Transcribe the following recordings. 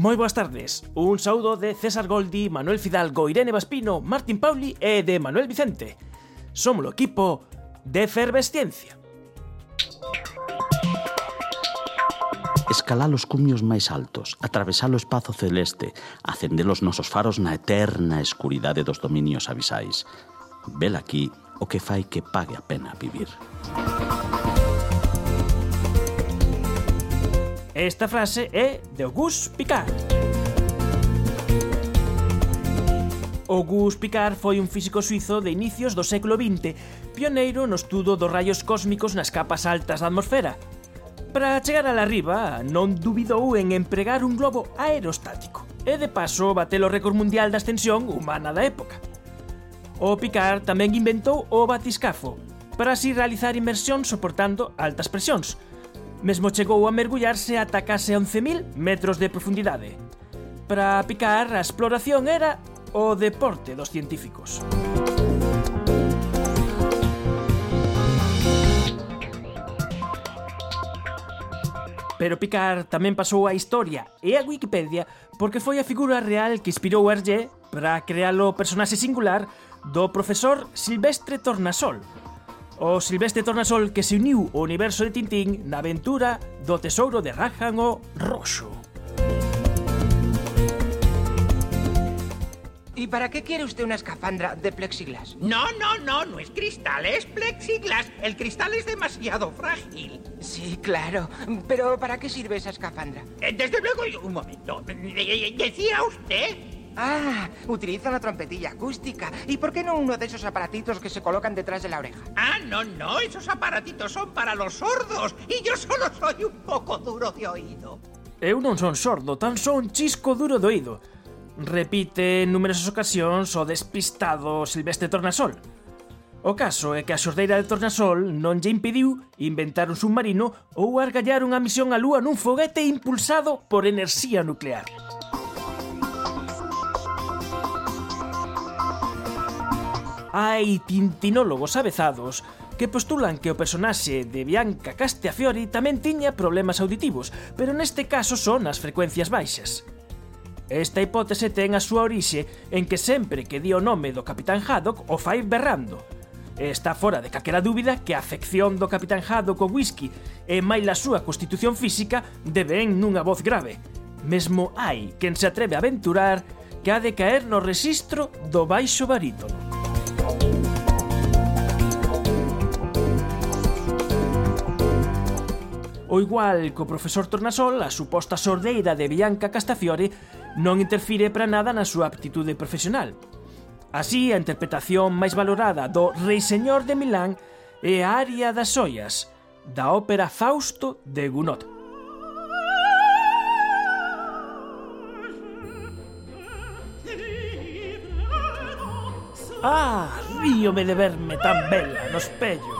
Moi boas tardes. Un saúdo de César Goldi, Manuel Fidalgo, Irene Vaspino, Martín Pauli e de Manuel Vicente. Somos o equipo de Efervesciencia. Escalar os cumios máis altos, atravesar o espazo celeste, acender os nosos faros na eterna escuridade dos dominios abisais. Vel aquí o que fai que pague a pena vivir. Música Esta frase é de Auguste Picard. Auguste Picard foi un físico suizo de inicios do século XX, pioneiro no estudo dos rayos cósmicos nas capas altas da atmosfera. Para chegar a la riba, non dubidou en empregar un globo aerostático, e de paso bateu o récord mundial da ascensión humana da época. O Picard tamén inventou o batiscafo, para así realizar inmersións soportando altas presións, Mesmo chegou a mergullarse ata case 11.000 metros de profundidade. Para picar, a exploración era o deporte dos científicos. Pero Picard tamén pasou a historia e a Wikipedia porque foi a figura real que inspirou a Hergé para crear o personaxe singular do profesor Silvestre Tornasol, O Silvestre Tornasol que se uniu ao universo de Tintín na aventura do tesouro de Rajan o Roxo. ¿Y para qué quiere usted una escafandra de plexiglas? No, no, no, no es cristal, es plexiglas. El cristal es demasiado frágil. Sí, claro. Pero ¿para qué sirve esa escafandra? Eh, Desde luego, un momento. Eh, ¿Decía usted? Ah, utiliza una trompetilla acústica. ¿Y por qué no uno de esos aparatitos que se colocan detrás de la oreja? Ah, no, no, esos aparatitos son para los sordos y yo solo soy un poco duro de oído. Eu non son sordo, tan só un chisco duro de oído. Repite en numerosas ocasións o despistado Silvestre Tornasol. O caso é que a xordeira de Tornasol non lle impediu inventar un submarino ou argallar unha misión á Lúa nun foguete impulsado por enerxía nuclear. hai tintinólogos avezados que postulan que o personaxe de Bianca Castiafiori tamén tiña problemas auditivos, pero neste caso son as frecuencias baixas. Esta hipótese ten a súa orixe en que sempre que di o nome do Capitán Haddock o fai berrando. Está fora de caquera dúbida que a afección do Capitán Haddock ao whisky e máis a súa constitución física deben nunha voz grave. Mesmo hai quen se atreve a aventurar que ha de caer no rexistro do baixo barítono. O igual co profesor Tornasol, a suposta sordeira de Bianca Castafiore non interfire para nada na súa aptitude profesional. Así, a interpretación máis valorada do Rei Señor de Milán é a Aria das Ollas, da ópera Fausto de Gounod. Ah, ríome de verme tan bela no espello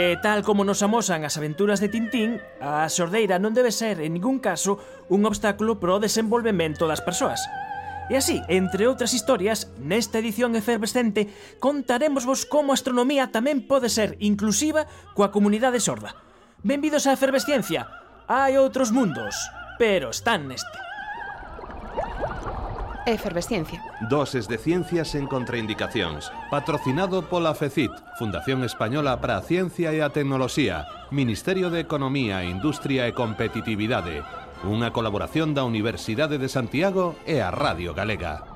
E tal como nos amosan as aventuras de Tintín, a sordeira non debe ser en ningún caso un obstáculo para o desenvolvemento das persoas. E así, entre outras historias, nesta edición efervescente contaremos vos como a astronomía tamén pode ser inclusiva coa comunidade sorda. Benvidos á efervesciencia. Hai outros mundos, pero están neste. Efervesciencia. Doses de ciencias en contraindicacións. Patrocinado pola FECIT, Fundación Española para Ciencia e a Tecnoloxía, Ministerio de Economía, Industria e Competitividade. Unha colaboración da Universidade de Santiago e a Radio Galega.